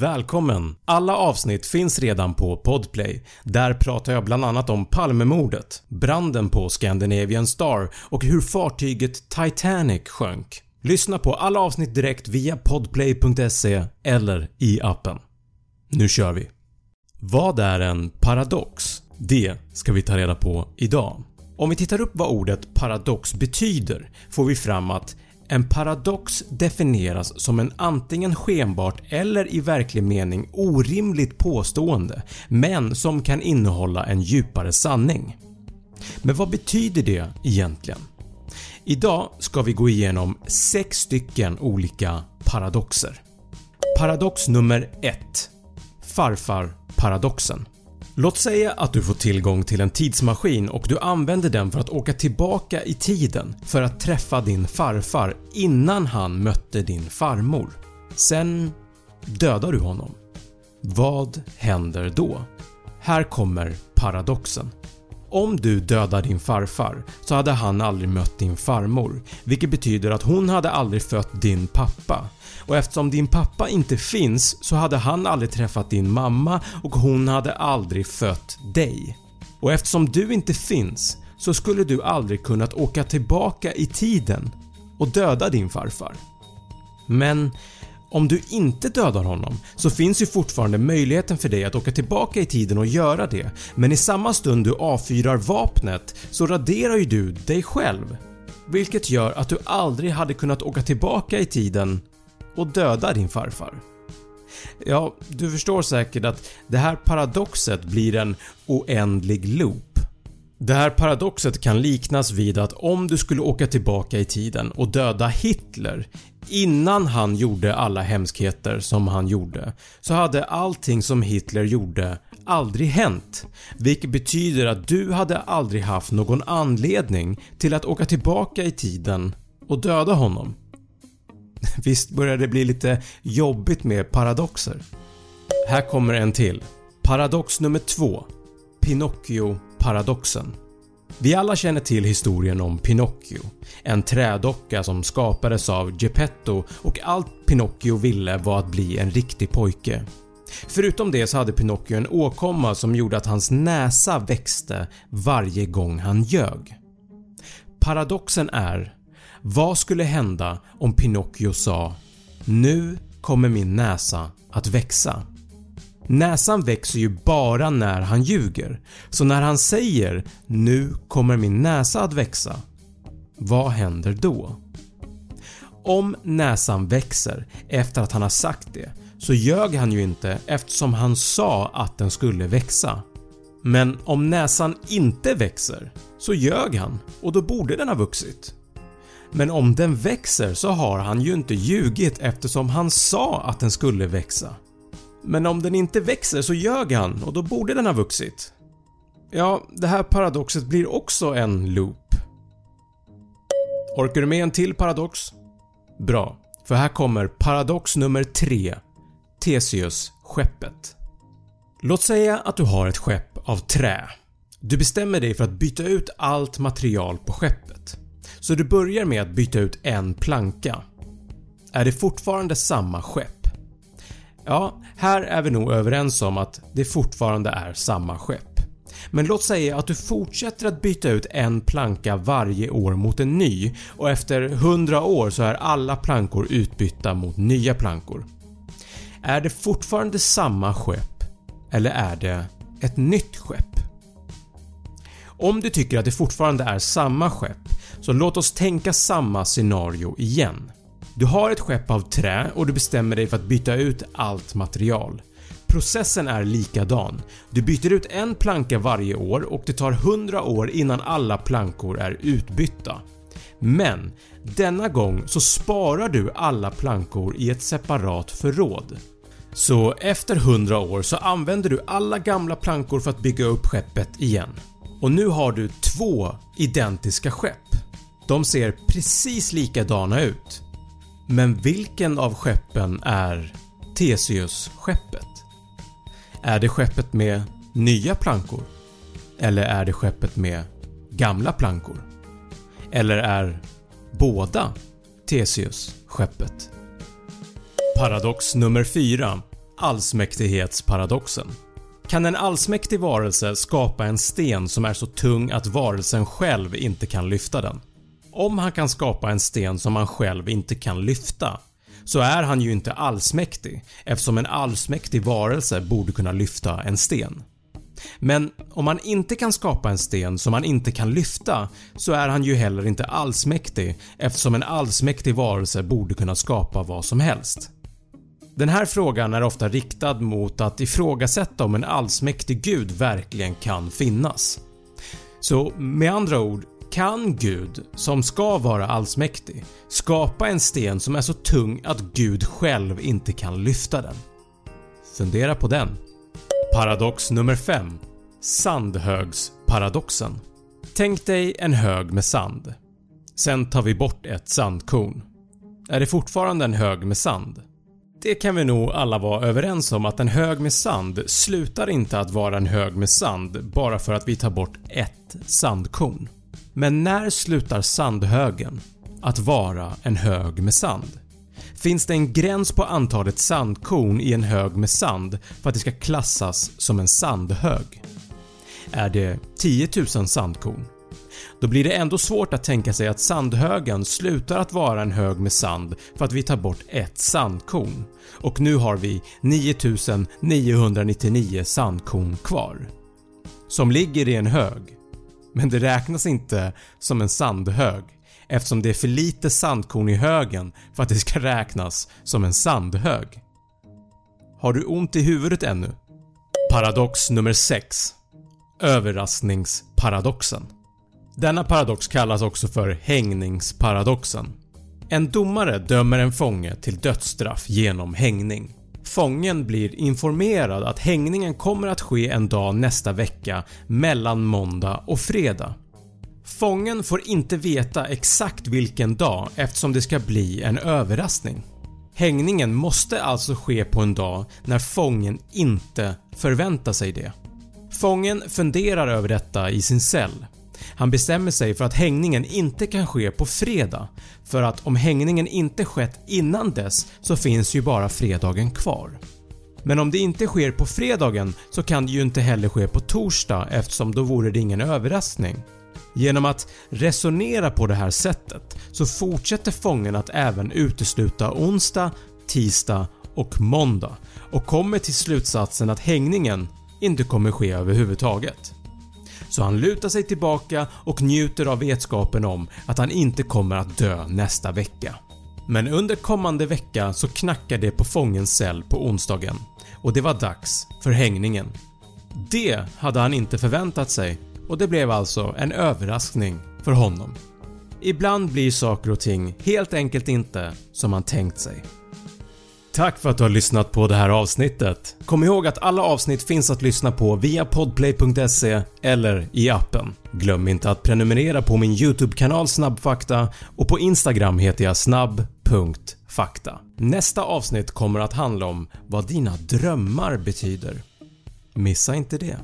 Välkommen! Alla avsnitt finns redan på Podplay. Där pratar jag bland annat om Palmemordet, branden på Scandinavian Star och hur fartyget Titanic sjönk. Lyssna på alla avsnitt direkt via podplay.se eller i appen. Nu kör vi! Vad är en paradox? Det ska vi ta reda på idag. Om vi tittar upp vad ordet paradox betyder får vi fram att en paradox definieras som en antingen skenbart eller i verklig mening orimligt påstående men som kan innehålla en djupare sanning. Men vad betyder det egentligen? Idag ska vi gå igenom 6 stycken olika paradoxer. Paradox nummer 1 Farfar-paradoxen Låt säga att du får tillgång till en tidsmaskin och du använder den för att åka tillbaka i tiden för att träffa din farfar innan han mötte din farmor. Sen dödar du honom. Vad händer då? Här kommer paradoxen. Om du dödar din farfar så hade han aldrig mött din farmor vilket betyder att hon hade aldrig fött din pappa och eftersom din pappa inte finns så hade han aldrig träffat din mamma och hon hade aldrig fött dig. Och eftersom du inte finns så skulle du aldrig kunnat åka tillbaka i tiden och döda din farfar. Men om du inte dödar honom så finns ju fortfarande möjligheten för dig att åka tillbaka i tiden och göra det men i samma stund du avfyrar vapnet så raderar ju du dig själv vilket gör att du aldrig hade kunnat åka tillbaka i tiden och döda din farfar. Ja, du förstår säkert att det här paradoxet blir en oändlig loop. Det här paradoxet kan liknas vid att om du skulle åka tillbaka i tiden och döda Hitler innan han gjorde alla hemskheter som han gjorde så hade allting som Hitler gjorde aldrig hänt vilket betyder att du hade aldrig haft någon anledning till att åka tillbaka i tiden och döda honom. Visst börjar det bli lite jobbigt med paradoxer? Här kommer en till. Paradox nummer 2 Pinocchio-paradoxen Vi alla känner till historien om Pinocchio, en trädocka som skapades av Geppetto och allt Pinocchio ville var att bli en riktig pojke. Förutom det så hade Pinocchio en åkomma som gjorde att hans näsa växte varje gång han ljög. Paradoxen är vad skulle hända om Pinocchio sa “Nu kommer min näsa att växa”? Näsan växer ju bara när han ljuger, så när han säger “Nu kommer min näsa att växa” vad händer då? Om näsan växer efter att han har sagt det så ljög han ju inte eftersom han sa att den skulle växa. Men om näsan inte växer så ljög han och då borde den ha vuxit. Men om den växer så har han ju inte ljugit eftersom han sa att den skulle växa. Men om den inte växer så ljög han och då borde den ha vuxit. Ja, det här paradoxet blir också en loop. Orkar du med en till paradox? Bra, för här kommer paradox nummer 3 Theseus-skeppet. Låt säga att du har ett skepp av trä. Du bestämmer dig för att byta ut allt material på skeppet. Så du börjar med att byta ut en planka. Är det fortfarande samma skepp? Ja, här är vi nog överens om att det fortfarande är samma skepp. Men låt säga att du fortsätter att byta ut en planka varje år mot en ny och efter 100 år så är alla plankor utbytta mot nya plankor. Är det fortfarande samma skepp eller är det ett nytt skepp? Om du tycker att det fortfarande är samma skepp så låt oss tänka samma scenario igen. Du har ett skepp av trä och du bestämmer dig för att byta ut allt material. Processen är likadan. Du byter ut en planka varje år och det tar 100 år innan alla plankor är utbytta. Men denna gång så sparar du alla plankor i ett separat förråd. Så efter 100 år så använder du alla gamla plankor för att bygga upp skeppet igen. Och nu har du två identiska skepp. De ser precis likadana ut. Men vilken av skeppen är Theseus-skeppet? Är det skeppet med nya plankor? Eller är det skeppet med gamla plankor? Eller är båda Theseus-skeppet? Paradox nummer 4 Allsmäktighetsparadoxen Kan en allsmäktig varelse skapa en sten som är så tung att varelsen själv inte kan lyfta den? Om han kan skapa en sten som han själv inte kan lyfta så är han ju inte allsmäktig eftersom en allsmäktig varelse borde kunna lyfta en sten. Men om man inte kan skapa en sten som man inte kan lyfta så är han ju heller inte allsmäktig eftersom en allsmäktig varelse borde kunna skapa vad som helst. Den här frågan är ofta riktad mot att ifrågasätta om en allsmäktig gud verkligen kan finnas. Så med andra ord kan Gud, som ska vara allsmäktig, skapa en sten som är så tung att Gud själv inte kan lyfta den? Fundera på den. Paradox nummer 5 Sandhögsparadoxen Tänk dig en hög med sand. Sen tar vi bort ett sandkorn. Är det fortfarande en hög med sand? Det kan vi nog alla vara överens om att en hög med sand slutar inte att vara en hög med sand bara för att vi tar bort ett sandkorn. Men när slutar sandhögen att vara en hög med sand? Finns det en gräns på antalet sandkorn i en hög med sand för att det ska klassas som en sandhög? Är det 10 000 sandkorn? Då blir det ändå svårt att tänka sig att sandhögen slutar att vara en hög med sand för att vi tar bort ett sandkorn och nu har vi 9999 sandkorn kvar. Som ligger i en hög men det räknas inte som en sandhög eftersom det är för lite sandkorn i högen för att det ska räknas som en sandhög. Har du ont i huvudet ännu? Paradox nummer 6 Överraskningsparadoxen Denna paradox kallas också för hängningsparadoxen. En domare dömer en fånge till dödsstraff genom hängning. Fången blir informerad att hängningen kommer att ske en dag nästa vecka mellan måndag och fredag. Fången får inte veta exakt vilken dag eftersom det ska bli en överraskning. Hängningen måste alltså ske på en dag när fången inte förväntar sig det. Fången funderar över detta i sin cell. Han bestämmer sig för att hängningen inte kan ske på fredag för att om hängningen inte skett innan dess så finns ju bara fredagen kvar. Men om det inte sker på fredagen så kan det ju inte heller ske på torsdag eftersom då vore det ingen överraskning. Genom att resonera på det här sättet så fortsätter fången att även utesluta onsdag, tisdag och måndag och kommer till slutsatsen att hängningen inte kommer ske överhuvudtaget. Så han lutar sig tillbaka och njuter av vetskapen om att han inte kommer att dö nästa vecka. Men under kommande vecka så knackar det på fångens cell på onsdagen och det var dags för hängningen. Det hade han inte förväntat sig och det blev alltså en överraskning för honom. Ibland blir saker och ting helt enkelt inte som man tänkt sig. Tack för att du har lyssnat på det här avsnittet. Kom ihåg att alla avsnitt finns att lyssna på via podplay.se eller i appen. Glöm inte att prenumerera på min YouTube-kanal Snabbfakta och på Instagram heter jag snabb.fakta. Nästa avsnitt kommer att handla om vad dina drömmar betyder. Missa inte det.